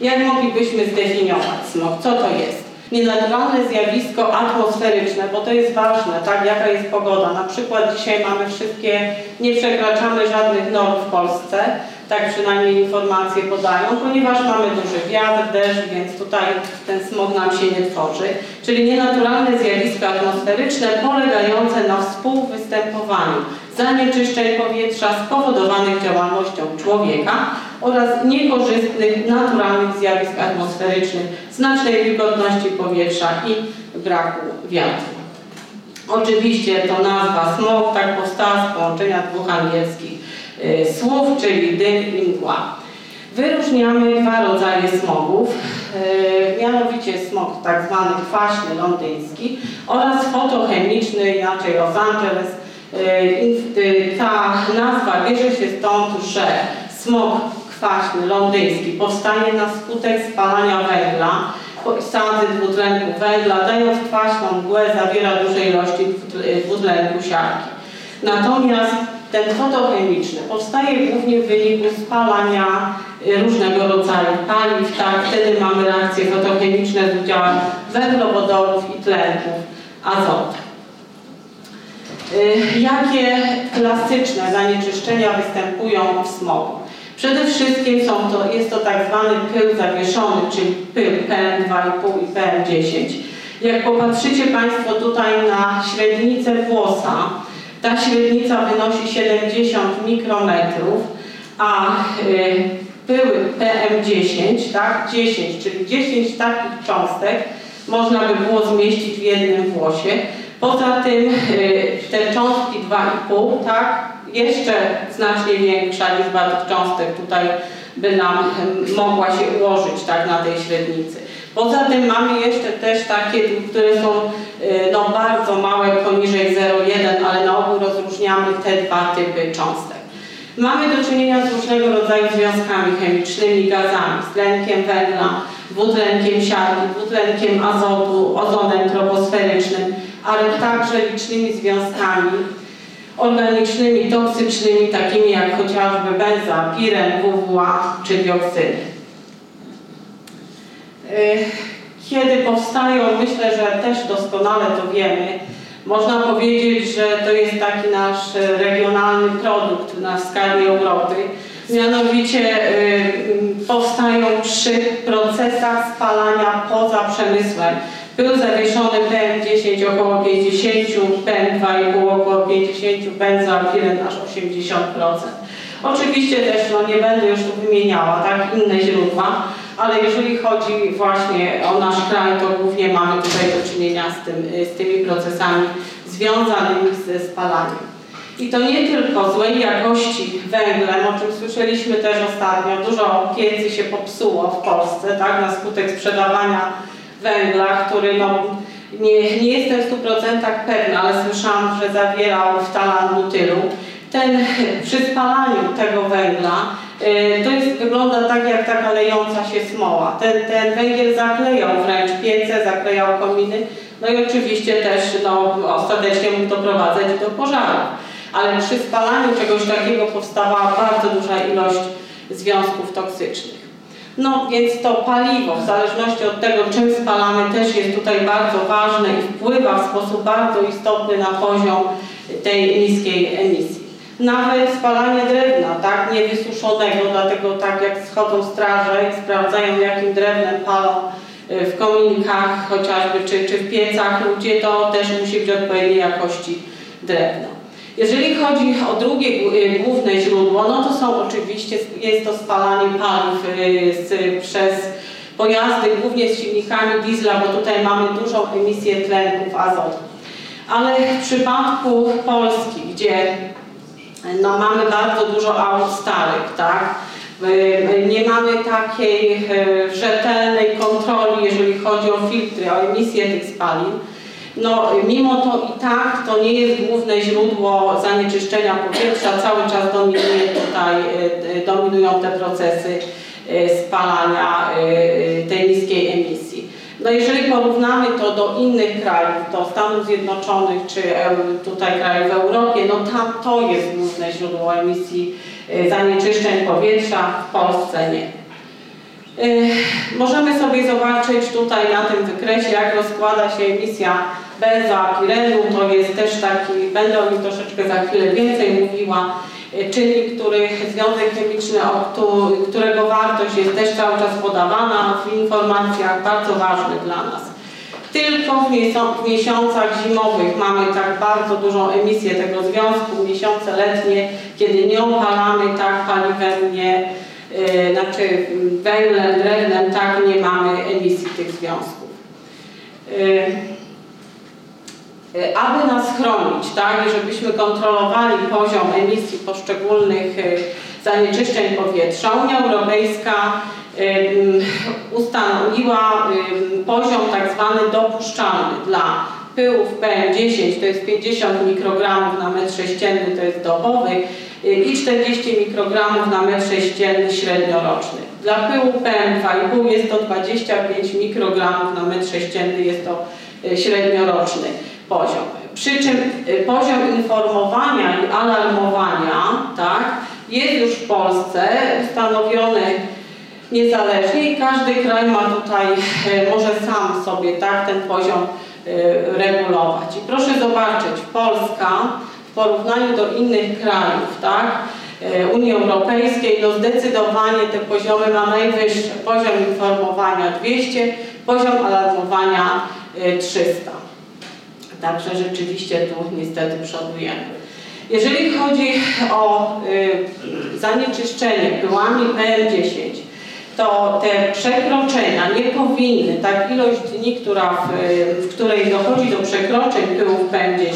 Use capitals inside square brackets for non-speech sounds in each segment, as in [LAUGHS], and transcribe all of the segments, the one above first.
Jak moglibyśmy zdefiniować smog? Co to jest? Nienaturalne zjawisko atmosferyczne, bo to jest ważne, tak, jaka jest pogoda. Na przykład dzisiaj mamy wszystkie, nie przekraczamy żadnych norm w Polsce, tak przynajmniej informacje podają, ponieważ mamy duży wiatr, deszcz, więc tutaj ten smog nam się nie tworzy. Czyli nienaturalne zjawisko atmosferyczne polegające na współwystępowaniu zanieczyszczeń powietrza spowodowanych działalnością człowieka oraz niekorzystnych naturalnych zjawisk atmosferycznych, znacznej wilgotności powietrza i braku wiatru. Oczywiście to nazwa smog tak powstała z połączenia dwóch angielskich y, słów, czyli dym i mgła. Wyróżniamy dwa rodzaje smogów, y, mianowicie smog tak zwany kwaśny londyński oraz fotochemiczny, inaczej Los Angeles. Y, ta nazwa bierze się stąd, że smog kwaśny londyński powstaje na skutek spalania węgla, sadzy dwutlenku węgla, dając kwaśną mgłę, zawiera duże ilości dwutlenku siarki. Natomiast ten fotochemiczny powstaje głównie w wyniku spalania y, różnego rodzaju paliw, tak? Wtedy mamy reakcje fotochemiczne z udziałem węglowodorów i tlenków azotu. Y, jakie klasyczne zanieczyszczenia występują w smogu? Przede wszystkim są to, jest to tak zwany pył zawieszony, czyli pył PM2,5 i PM10. Jak popatrzycie Państwo tutaj na średnicę włosa, ta średnica wynosi 70 mikrometrów, a y, pyły PM10, tak, 10, czyli 10 takich cząstek można by było zmieścić w jednym włosie. Poza tym y, te cząstki 2,5, tak, jeszcze znacznie większa liczba tych cząstek tutaj by nam mogła się ułożyć tak na tej średnicy. Poza tym mamy jeszcze też takie, które są y, no, bardzo małe, poniżej 0,1, ale na ogół rozróżniamy te dwa typy cząstek. Mamy do czynienia z różnego rodzaju związkami chemicznymi, gazami, z tlenkiem węgla, dwutlenkiem siarki, dwutlenkiem azotu, ozonem troposferycznym, ale także licznymi związkami organicznymi, toksycznymi, takimi jak chociażby benza, piren, WWA czy dioksyny. Kiedy powstają, myślę, że też doskonale to wiemy, można powiedzieć, że to jest taki nasz regionalny produkt na skali Europy. Mianowicie y, powstają przy procesach spalania poza przemysłem. Był zawieszony PM10 około 50, PM2,5 około 50, benzoapiren aż 80%. Oczywiście też, no nie będę już tu wymieniała, tak, inne źródła, ale jeżeli chodzi właśnie o nasz kraj, to głównie mamy tutaj do czynienia z, tym, z tymi procesami związanymi ze spalaniem. I to nie tylko złej jakości węglem, o czym słyszeliśmy też ostatnio, dużo piecy się popsuło w Polsce, tak, na skutek sprzedawania węgla, który no, nie, nie jestem w 100% pewna, ale słyszałam, że zawierał wtalan butylu. Ten, przy spalaniu tego węgla y, to jest, wygląda tak jak taka lejąca się smoła. Ten, ten węgiel zaklejał wręcz piece, zaklejał kominy, no i oczywiście też no, ostatecznie mógł doprowadzać do pożarów. Ale przy spalaniu czegoś takiego powstawała bardzo duża ilość związków toksycznych. No więc to paliwo, w zależności od tego, czym spalamy, też jest tutaj bardzo ważne i wpływa w sposób bardzo istotny na poziom tej niskiej emisji. Nawet spalanie drewna, tak, niewysuszonego, dlatego tak jak schodzą straże i sprawdzają jakim drewnem palą y, w kominkach chociażby, czy, czy w piecach ludzie, to też musi być odpowiedniej jakości drewno. Jeżeli chodzi o drugie y, główne źródło, no to są oczywiście, jest to spalanie paliw y, przez pojazdy, głównie z silnikami diesla, bo tutaj mamy dużą emisję tlenków azotu. Ale w przypadku Polski, gdzie no, mamy bardzo dużo aut starych, tak? Y, nie mamy takiej rzetelnej kontroli, jeżeli chodzi o filtry, o emisję tych spalin, no, mimo to i tak to nie jest główne źródło zanieczyszczenia powietrza. Cały czas dominuje tutaj, e, e, dominują te procesy e, spalania tej niskiej emisji. No jeżeli porównamy to do innych krajów, do Stanów Zjednoczonych czy tutaj krajów w Europie, no tam to jest główne źródło emisji zanieczyszczeń powietrza, w Polsce nie. Możemy sobie zobaczyć tutaj na tym wykresie, jak rozkłada się emisja benzoapirenu. To jest też taki, będę o nim troszeczkę za chwilę więcej mówiła, czynnik, który, związek chemiczny, którego wartość jest też cały czas podawana w informacjach, bardzo ważny dla nas. Tylko w miesiącach zimowych mamy tak bardzo dużą emisję tego związku, miesiące letnie, kiedy nie opalamy tak paliwem, nie, yy, znaczy węglem, drewnem, tak nie mamy emisji tych związków. Yy, aby nas chronić, tak, i żebyśmy kontrolowali poziom emisji poszczególnych zanieczyszczeń powietrza, Unia Europejska ustanowiła poziom tak zwany dopuszczalny dla pyłów PM10 to jest 50 mikrogramów na metr sześcienny, to jest dobowy i 40 mikrogramów na metr sześcienny średnioroczny. Dla pyłu PM2,5 jest to 25 mikrogramów na metr sześcienny, jest to średnioroczny poziom. Przy czym poziom informowania i alarmowania tak, jest już w Polsce ustanowiony niezależnie i każdy kraj ma tutaj, e, może sam sobie tak ten poziom e, regulować. I proszę zobaczyć, Polska w porównaniu do innych krajów, tak, e, Unii Europejskiej, no zdecydowanie te poziomy ma najwyższe. Poziom informowania 200, poziom alarmowania 300. Także rzeczywiście tu niestety przodujemy. Jeżeli chodzi o y, zanieczyszczenie pyłami PM10, to te przekroczenia nie powinny, tak ilość dni, która w, w której dochodzi do przekroczeń pyłów PM10,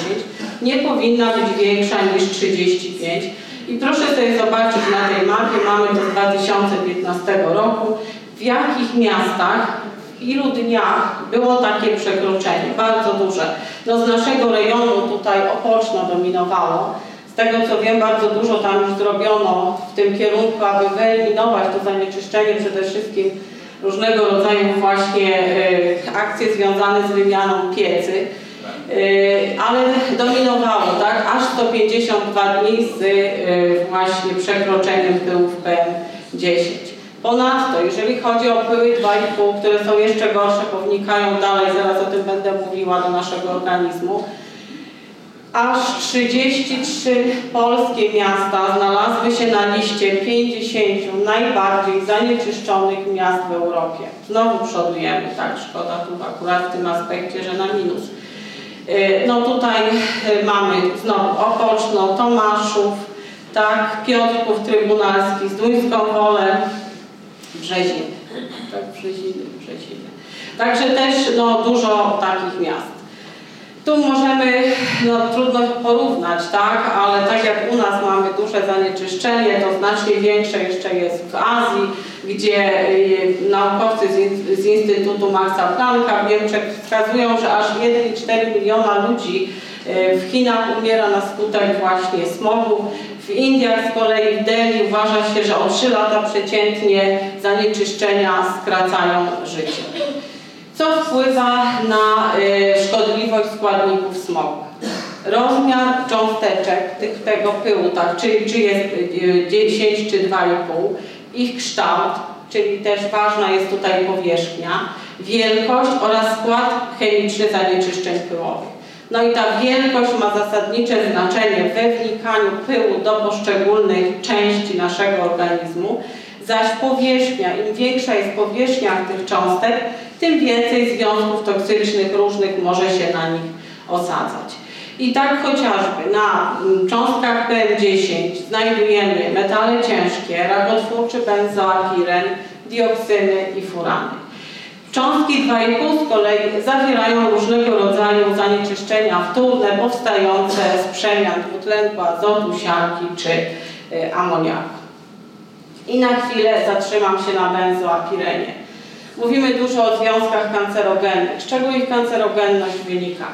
nie powinna być większa niż 35. I proszę sobie zobaczyć na tej mapie, mamy to z 2015 roku, w jakich miastach, ilu dniach było takie przekroczenie, bardzo duże. No z naszego rejonu tutaj Opoczno dominowało, z tego co wiem, bardzo dużo tam już zrobiono w tym kierunku, aby wyeliminować to zanieczyszczenie, przede wszystkim różnego rodzaju właśnie y, akcje związane z wymianą piecy. Y, ale dominowało, tak, aż 152 dni z y, właśnie przekroczeniem pyłów PM10. Ponadto, jeżeli chodzi o pyły 2,5, które są jeszcze gorsze, bo wnikają dalej, zaraz o tym będę mówiła, do naszego organizmu, aż 33 polskie miasta znalazły się na liście 50 najbardziej zanieczyszczonych miast w Europie. Znowu przodujemy, tak, szkoda tu akurat w tym aspekcie, że na minus. Y, no tutaj y, mamy znowu Opoczno, Tomaszów, tak, Piotrków Trybunalski, Zduńską Wolę, Brzeziny, tak, Brzeziny, Brzeziny. Także też no, dużo takich miast. Tu możemy, no trudno porównać, tak, ale tak jak u nas mamy duże zanieczyszczenie, to znacznie większe jeszcze jest w Azji, gdzie y, naukowcy z, z Instytutu Maxa Plancka w Niemczech wskazują, że aż 1,4 miliona ludzi y, w Chinach umiera na skutek właśnie smogu. W Indiach z kolei w Delhi uważa się, że o 3 lata przeciętnie zanieczyszczenia skracają życie co wpływa na y, szkodliwość składników smogu. Rozmiar cząsteczek tych, tego pyłu, tak, czyli czy jest 10 y, czy 2,5, ich kształt, czyli też ważna jest tutaj powierzchnia, wielkość oraz skład chemiczny zanieczyszczeń pyłowych. No i ta wielkość ma zasadnicze znaczenie we wnikaniu pyłu do poszczególnych części naszego organizmu, zaś powierzchnia, im większa jest powierzchnia tych cząstek, tym więcej związków toksycznych różnych może się na nich osadzać. I tak chociażby na mm, cząstkach PM10 znajdujemy metale ciężkie, rakotwórczy benzoapiren, dioksyny i furany. Cząstki 2,5 z kolei zawierają różnego rodzaju zanieczyszczenia wtórne powstające z przemian dwutlenku azotu, siarki czy y, amoniaku. I na chwilę zatrzymam się na benzoapirenie. Mówimy dużo o związkach kancerogennych. Z czego ich kancerogenność wynika?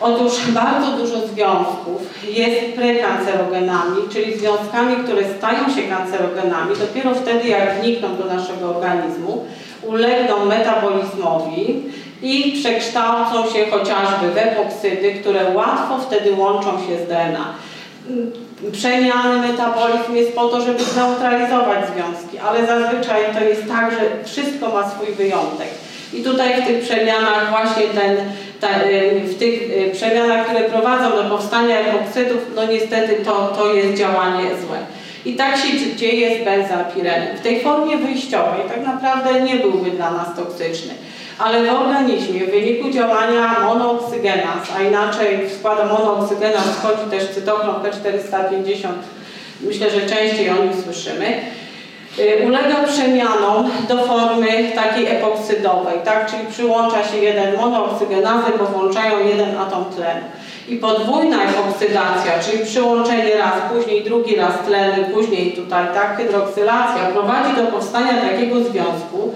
Otóż bardzo dużo związków jest prekancerogenami, czyli związkami, które stają się kancerogenami dopiero wtedy, jak wnikną do naszego organizmu, ulegną metabolizmowi i przekształcą się chociażby w epoksydy, które łatwo wtedy łączą się z DNA. przemiany metabolizm jest po to, żeby zneutralizować związki, ale zazwyczaj to jest tak, że wszystko ma swój wyjątek. I tutaj w tych przemianach właśnie ten, ta, w tych przemianach, które prowadzą do powstania epoksydów, no niestety to, to jest działanie złe. I tak się dzieje z benzapirenem. W tej formie wyjściowej tak naprawdę nie byłby dla nas toksyczny ale w organizmie w wyniku działania monooksygenaz, a inaczej w skład monooksygenaz wchodzi też cytokrom P450, myślę, że częściej o nim słyszymy, y, ulega przemianom do formy takiej epoksydowej, tak? czyli przyłącza się jeden monooksygenazy, bo włączają jeden atom tlenu. I podwójna epoksydacja, czyli przyłączenie raz, później drugi raz tlenu, później tutaj tak, hydroksylacja prowadzi do powstania takiego związku,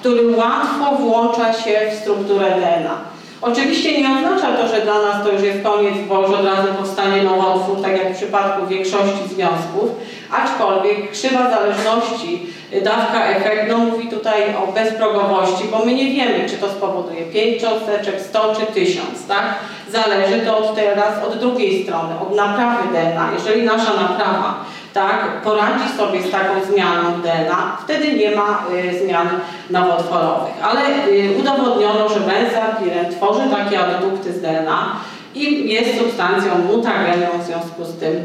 który łatwo włącza się w strukturę DNA. Oczywiście nie oznacza to, że dla nas to już jest koniec, bo już od razu powstanie nowotwór, tak jak w przypadku większości związków, aczkolwiek krzywa zależności, dawka efekt, no mówi tutaj o bezprogowości, bo my nie wiemy, czy to spowoduje 5 cząsteczek, 100 czy 1000, tak? Zależy to od teraz od drugiej strony, od naprawy DNA. Jeżeli nasza naprawa tak, poradzi sobie z taką zmianą DNA, wtedy nie ma y, zmian nowotworowych. Ale y, udowodniono, że benzapiren tworzy takie addukty z DNA i jest substancją mutagenną w związku z tym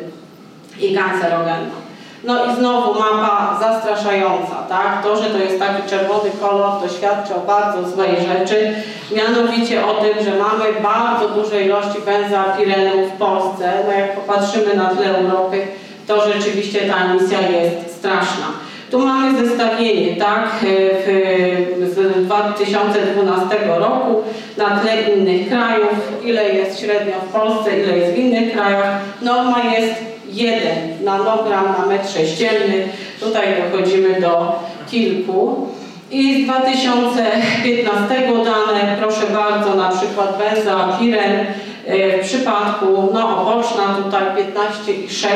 i kancerogenną. No i znowu mapa zastraszająca, tak? To, że to jest taki czerwony kolor, to świadczy o bardzo złej rzeczy, mianowicie o tym, że mamy bardzo duże ilości benzapirenu w Polsce. No jak popatrzymy na tle Europy, to rzeczywiście ta emisja jest straszna. Tu mamy zestawienie, tak, w, z 2012 roku na tle innych krajów, ile jest średnio w Polsce, ile jest w innych krajach. Norma jest 1 nanogram na metr sześcienny. Tutaj dochodzimy do kilku. I z 2015 dane, proszę bardzo, na przykład benzoapiren e, w przypadku no, oboczna tutaj 15,6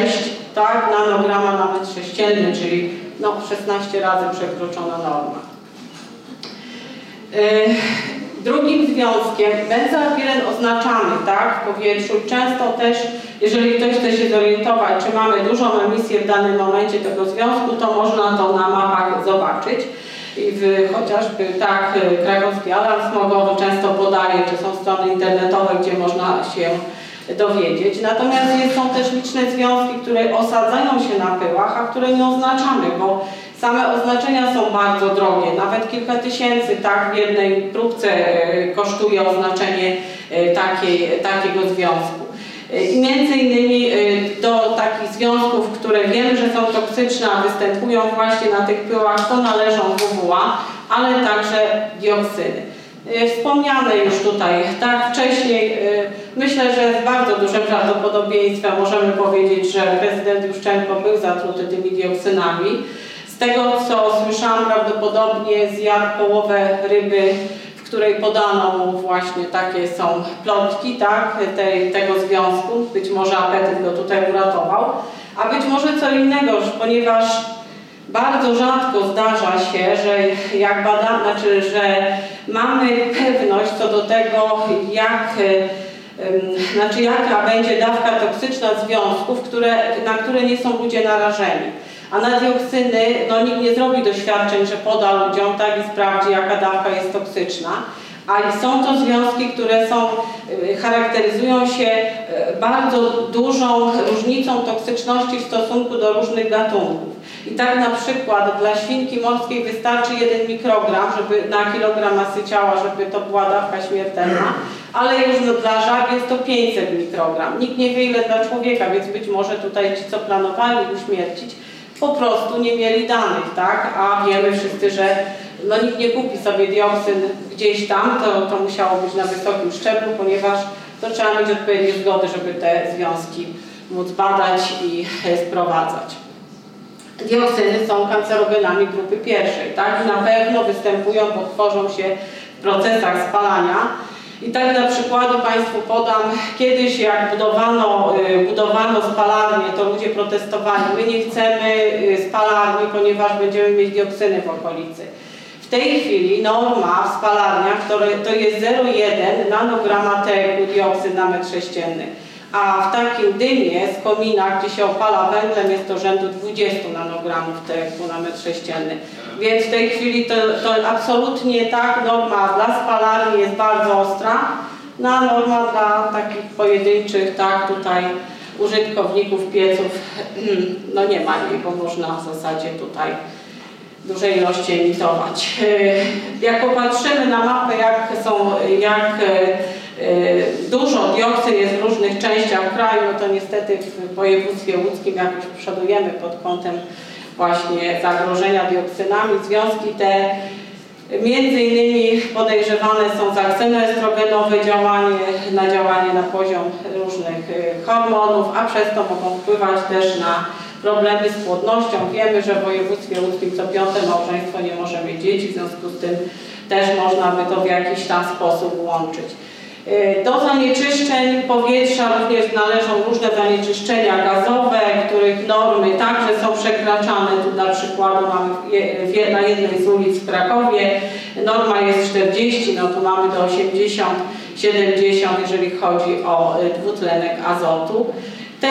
tak, nanograma na metr sześcienny, czyli no, 16 razy przekroczona norma. Yy, drugim związkiem benzoapiren oznaczamy tak, w powietrzu. Często też, jeżeli ktoś chce się zorientować, czy mamy dużą emisję w danym momencie tego związku, to można to na mapach zobaczyć. I w, chociażby tak krakowski alarm smogowy często podaje, czy są strony internetowe, gdzie można się dowiedzieć. Natomiast są też liczne związki, które osadzają się na pyłach, a które nie oznaczamy, bo same oznaczenia są bardzo drogie. Nawet kilka tysięcy tak w jednej próbce e, kosztuje oznaczenie e, takiej, takiego związku. E, I między innymi do takich związków, które wiemy, że są toksyczne, a występują właśnie na tych pyłach, to należą WWA, ale także dioksyny. Wspomniane już tutaj, tak, wcześniej, myślę, że z bardzo dużym prawdopodobieństwem możemy powiedzieć, że prezydent Juszczenko był zatruty tymi dioksynami. Z tego, co słyszałam, prawdopodobnie zjadł połowę ryby, w której podano mu właśnie takie są plotki, tak, tego związku. Być może apetyt go tutaj uratował, a być może co innego, ponieważ bardzo rzadko zdarza się, że jak badamy, znaczy, że mamy pewność co do tego, jak, znaczy jaka będzie dawka toksyczna związków, które, na które nie są ludzie narażeni. A na dioksyny no, nikt nie zrobi doświadczeń, że poda ludziom tak i sprawdzi, jaka dawka jest toksyczna. A są to związki, które są, y, charakteryzują się y, bardzo dużą różnicą toksyczności w stosunku do różnych gatunków. I tak na przykład dla świnki morskiej wystarczy 1 mikrogram żeby, na kilogram masy ciała, żeby to była dawka śmiertelna, ale już no, dla żab jest to 500 mikrogram. Nikt nie wie ile dla człowieka, więc być może tutaj ci, co planowali uśmiercić, po prostu nie mieli danych, tak? A wiemy wszyscy, że no, nikt nie kupi sobie dioksyn gdzieś tam, to, to musiało być na wysokim szczeblu, ponieważ to trzeba mieć odpowiednie zgody, żeby te związki móc badać i [LAUGHS] sprowadzać. Dioksyny są kancerogenami grupy pierwszej, tak? Na pewno występują, bo tworzą się w procesach spalania. I tak dla przykładu Państwu podam, kiedyś jak budowano, y, budowano to ludzie protestowali, my nie chcemy y, spalarni, ponieważ będziemy mieć dioksyny w okolicy. W tej chwili norma w spalarniach to, to jest 0,1 nanograma TEQ dioksyn na metr sześcienny. a w takim dymie z komina, gdzie się opala węglem, jest to rzędu 20 nanogramów TEQ na metr sześcienny. Więc w tej chwili to, to absolutnie tak, norma dla spalarni jest bardzo ostra, no a norma dla takich pojedynczych, tak, tutaj użytkowników pieców, no nie ma jej, bo można w zasadzie tutaj duże ilości emitować. [LAUGHS] Jak popatrzymy na mapę, jak są, jak e, dużo dioksyn jest w różnych częściach kraju, no to niestety w województwie łódzkim jakoś przodujemy pod kątem właśnie zagrożenia dioksynami. Związki te między innymi podejrzewane są za ksenoestrogenowe działanie, na działanie na poziom różnych e, hormonów, a przez to mogą wpływać też na problemy z płodnością. Wiemy, że w województwie łódzkim co piąte małżeństwo nie może mieć dzieci, w związku z tym też można by to w jakiś tam sposób łączyć. Y, do zanieczyszczeń powietrza również należą różne zanieczyszczenia gazowe, których normy także są przekraczane. Tu dla przykładu mamy na jednej z ulic w Krakowie norma jest 40, no tu mamy do 80, 70, jeżeli chodzi o y, dwutlenek azotu. Te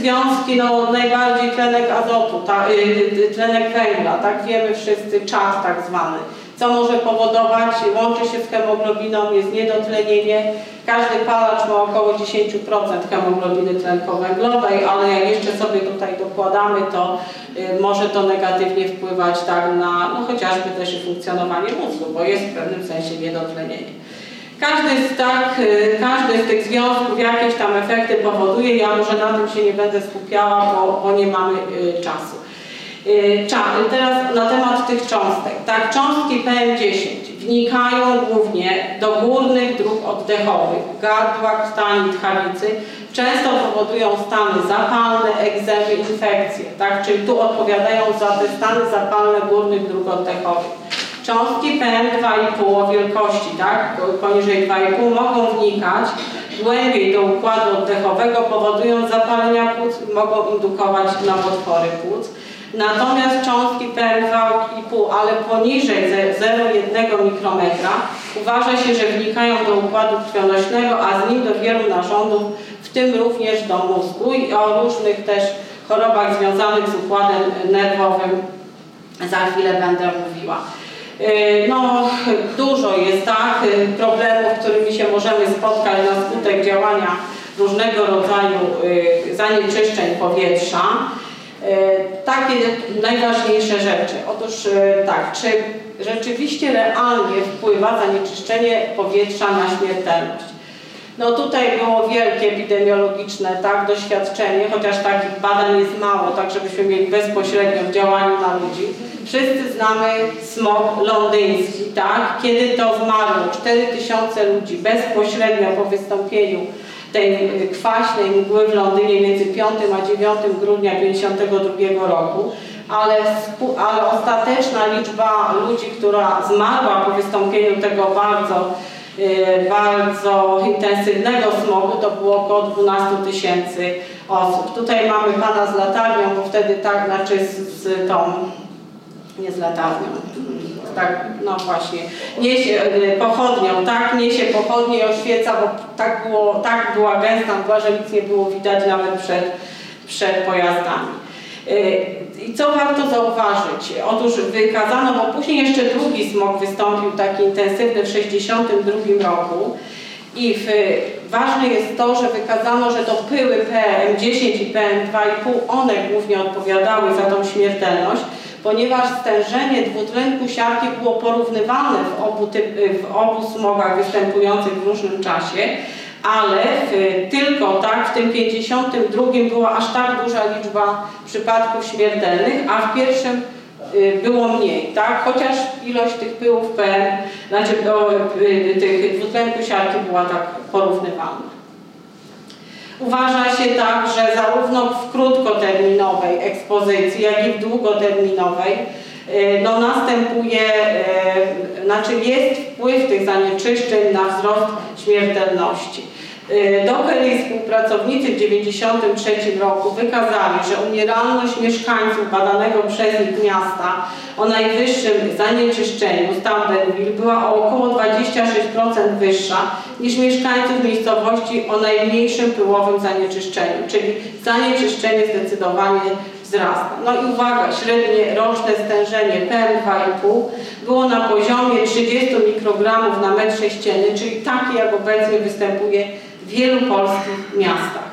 związki, no najbardziej tlenek azotu, ta, y, tlenek węgla, tak wiemy wszyscy, czas tak zwany co może powodować, łączy się z hemoglobiną, jest niedotlenienie. Każdy palacz ma około 10% hemoglobiny tlenkowo-węglowej, ale jak jeszcze sobie tutaj dokładamy, to y, może to negatywnie wpływać tak na no, chociażby też funkcjonowanie mózgu, bo jest w pewnym sensie niedotlenienie. Każdy z, tak, y, każdy z tych związków jakieś tam efekty powoduje. Ja może na tym się nie będę skupiała, bo, bo nie mamy y, czasu. Y, teraz na temat tych cząstek. Tak, cząstki PM10 wnikają głównie do górnych dróg oddechowych, gardła, krtani, tchawicy. Często powodują stany zapalne, egzemy, infekcje. Tak, czyli tu odpowiadają za te stany zapalne górnych dróg oddechowych. Cząstki PM2,5 o wielkości, tak, poniżej 2,5 mogą wnikać głębiej do układu oddechowego, powodując zapalenia płuc, mogą indukować nowotwory płuc. Natomiast cząstki PM2,5, ale poniżej 0,1 mikrometra uważa się, że wnikają do układu krwionośnego, a z nim do wielu narządów, w tym również do mózgu i o różnych też chorobach związanych z układem nerwowym za chwilę będę mówiła. Y, no, dużo jest tak, y, problemów, którymi się możemy spotkać na skutek działania różnego rodzaju y, zanieczyszczeń powietrza. E, takie najważniejsze rzeczy. Otóż e, tak, czy rzeczywiście realnie wpływa zanieczyszczenie powietrza na śmiertelność? No tutaj było wielkie epidemiologiczne tak, doświadczenie, chociaż takich badań jest mało, tak żebyśmy mieli bezpośrednio w działaniu na ludzi. Wszyscy znamy smog londyński, tak? Kiedy to zmarło 4000 ludzi bezpośrednio po wystąpieniu tej y, kwaśnej mgły w Londynie między 5 a 9 grudnia 1952 roku, ale, ale ostateczna liczba ludzi, która zmarła po wystąpieniu tego bardzo, y, bardzo intensywnego smogu, to było około 12 tysięcy osób. Tutaj mamy pana z latarnią, bo wtedy tak, znaczy z, z tą, nie z latarnią, tak, no właśnie, niesie y, pochodnią, tak, niesie pochodnię i oświeca, bo tak, było, tak była gęsta mgła, że nic nie było widać nawet przed, przed pojazdami. Y, I co warto zauważyć? Otóż wykazano, bo później jeszcze drugi smog wystąpił taki intensywny w 1962 roku i w, ważne jest to, że wykazano, że to pyły PM10 i PM2,5, one głównie odpowiadały za tą śmiertelność, ponieważ stężenie dwutlenku siarki było porównywane w obu, typ, w obu smogach występujących w różnym czasie, ale w, tylko tak w tym 52 była aż tak duża liczba przypadków śmiertelnych, a w pierwszym y, było mniej, tak? Chociaż ilość tych pyłów PM, znaczy do, y, tych dwutlenku siarki była tak porównywana. Uważa się tak, że zarówno w krótkoterminowej ekspozycji, jak i w długoterminowej y, no, następuje, y, znaczy jest wpływ tych zanieczyszczeń na wzrost śmiertelności. Y, Docker i współpracownicy w 1993 roku wykazali, że umieralność mieszkańców badanego przez nich miasta o najwyższym zanieczyszczeniu Stamdenville była o około 26% wyższa niż mieszkańców miejscowości o najmniejszym pyłowym zanieczyszczeniu, czyli zanieczyszczenie zdecydowanie wzrasta. No i uwaga, średnie roczne stężenie PM2,5 było na poziomie 30 mikrogramów na metr sześcienny, czyli takie jak obecnie występuje w wielu polskich miastach.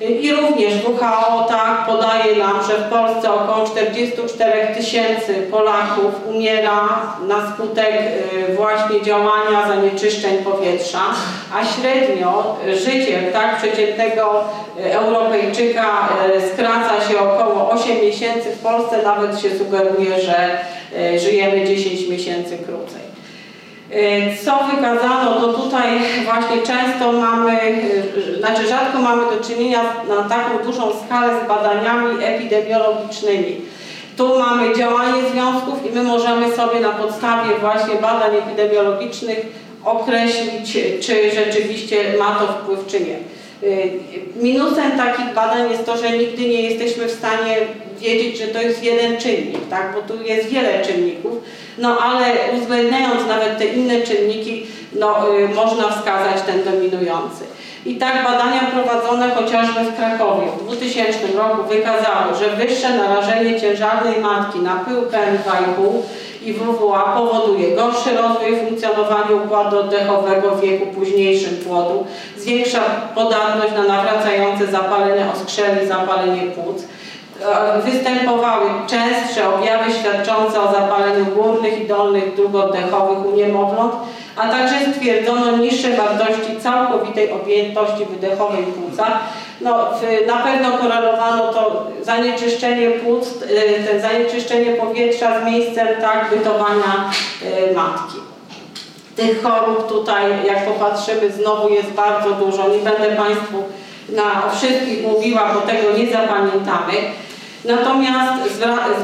I również WHO tak podaje nam, że w Polsce około 44 tysięcy Polaków umiera na skutek y, właśnie działania zanieczyszczeń powietrza, a średnio życie tak przeciętnego y, Europejczyka y, skraca się około 8 miesięcy. W Polsce nawet się sugeruje, że żyjemy 10 miesięcy krócej. Y, co wykazano, to tutaj właśnie często mamy, y, znaczy rzadko mamy do czynienia na taką dużą skalę z badaniami epidemiologicznymi. Tu mamy działanie związków i my możemy sobie na podstawie właśnie badań epidemiologicznych określić, czy rzeczywiście ma to wpływ, czy nie. Y, minusem takich badań jest to, że nigdy nie jesteśmy w stanie wiedzieć, że to jest jeden czynnik, tak? bo tu jest wiele czynników, no ale uwzględniając nawet te inne czynniki, no, y, można wskazać ten dominujący. I tak badania prowadzone chociażby w Krakowie w 2000 roku wykazały, że wyższe narażenie ciężarnej matki na pył PM2,5 i WWA powoduje gorszy rozwój w funkcjonowaniu układu oddechowego w wieku późniejszym płodu, zwiększa podatność na nawracające zapalenie oskrzeli, zapalenie płuc, e, występowały częstsze objawy świadczące o zapaleniu górnych i dolnych dróg oddechowych u niemowląt, a także stwierdzono niższe wartości całkowitej objętości wydechowej płuca. No, na pewno korelowano to zanieczyszczenie płuc, ten zanieczyszczenie powietrza z miejscem tak bytowania y, matki. Tych chorób tutaj, jak popatrzymy, znowu jest bardzo dużo. Nie będę Państwu na, wszystkich mówiła, bo tego nie zapamiętamy. Natomiast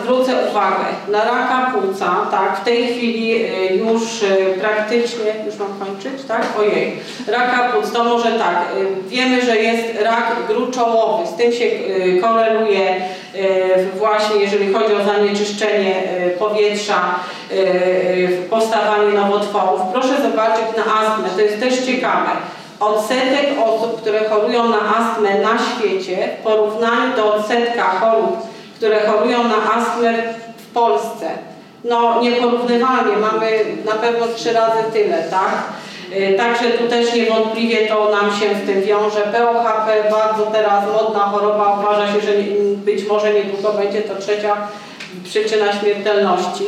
zwrócę uwagę na raka płuca, tak, w tej chwili y, już y, praktycznie, już mam kończyć, tak? Ojej, raka płuc, to może tak, y, wiemy, że jest rak gruczołowy, z tym się koreluje właśnie, jeżeli chodzi o zanieczyszczenie powietrza, powstawanie nowotworów. Proszę zobaczyć na astmę, to jest też ciekawe. Odsetek osób, które chorują na astmę na świecie w porównaniu do odsetka chorób, które chorują na astmę w Polsce. No nieporównywalnie, mamy na pewno trzy razy tyle, tak? Y, także tu też niewątpliwie to nam się z tym wiąże. POHP, bardzo teraz modna choroba, uważa się, że być może niedługo będzie to trzecia przyczyna śmiertelności.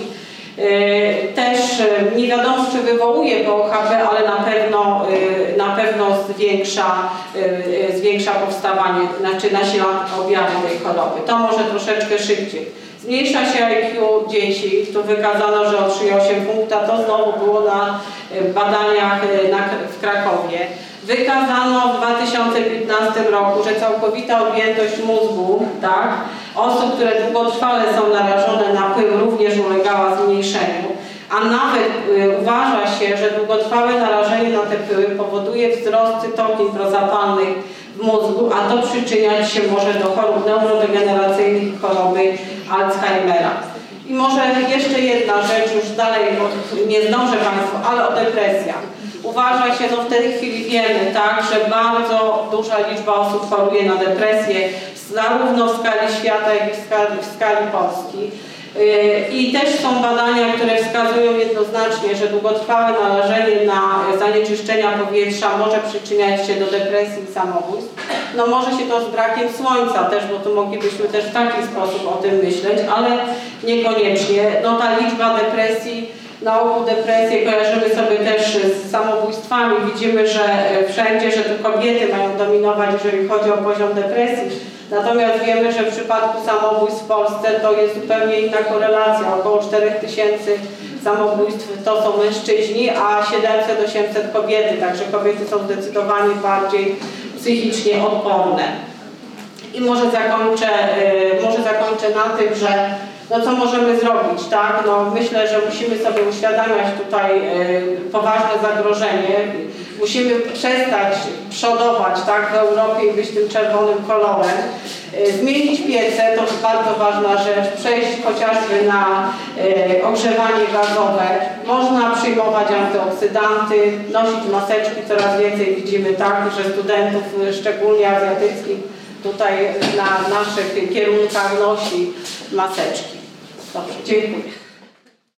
Y, też y, nie wiadomo, czy wywołuje POHP, ale na pewno, y, na pewno zwiększa, zwiększa powstawanie, znaczy nasila objawy tej choroby. To może troszeczkę szybciej. Zmniejsza się IQ dzieci, tu wykazano, że o 3,8 punkta, to znowu było na badaniach na, w Krakowie. Wykazano w 2015 roku, że całkowita objętość mózgu tak, osób, które długotrwale są narażone na pył również ulegała zmniejszeniu, a nawet y, uważa się, że długotrwałe narażenie na te pyły powoduje wzrost cytokin prozapalnych w mózgu, a to przyczyniać się może do chorób neurodegeneracyjnych choroby Alzheimera. I może jeszcze jedna rzecz, już dalej, bo nie zdążę Państwu, ale o depresjach. Uważa się, no w tej chwili wiemy, tak, że bardzo duża liczba osób choruje na depresję, zarówno w skali świata, jak i w skali, w skali Polski. Y, I też są badania, które wskazują jednoznacznie, że długotrwałe narażenie na zanieczyszczenia powietrza może przyczyniać się do depresji i samobójstw. No może się to z brakiem słońca też, bo tu moglibyśmy też w taki sposób o tym myśleć, ale niekoniecznie. No ta liczba depresji na ogół depresję kojarzymy sobie też z samobójstwami. Widzimy, że wszędzie, że to kobiety mają dominować, jeżeli chodzi o poziom depresji. Natomiast wiemy, że w przypadku samobójstw w Polsce to jest zupełnie inna korelacja. Około 4 tysięcy samobójstw to są mężczyźni, a 700-800 kobiety. Także kobiety są zdecydowanie bardziej psychicznie odporne. I może zakończę, y, może zakończę na tym, że no co możemy zrobić, tak? No myślę, że musimy sobie uświadamiać tutaj e, poważne zagrożenie. Musimy przestać przodować, tak, w Europie i być tym czerwonym kolorem. E, Zmienić piece, to bardzo ważna rzecz, przejść chociażby na e, ogrzewanie gazowe. Można przyjmować antyoksydanty, nosić maseczki, coraz więcej widzimy tak, że studentów, szczególnie azjatyckich, tutaj na naszych kierunkach nosi maseczki. 好，结束。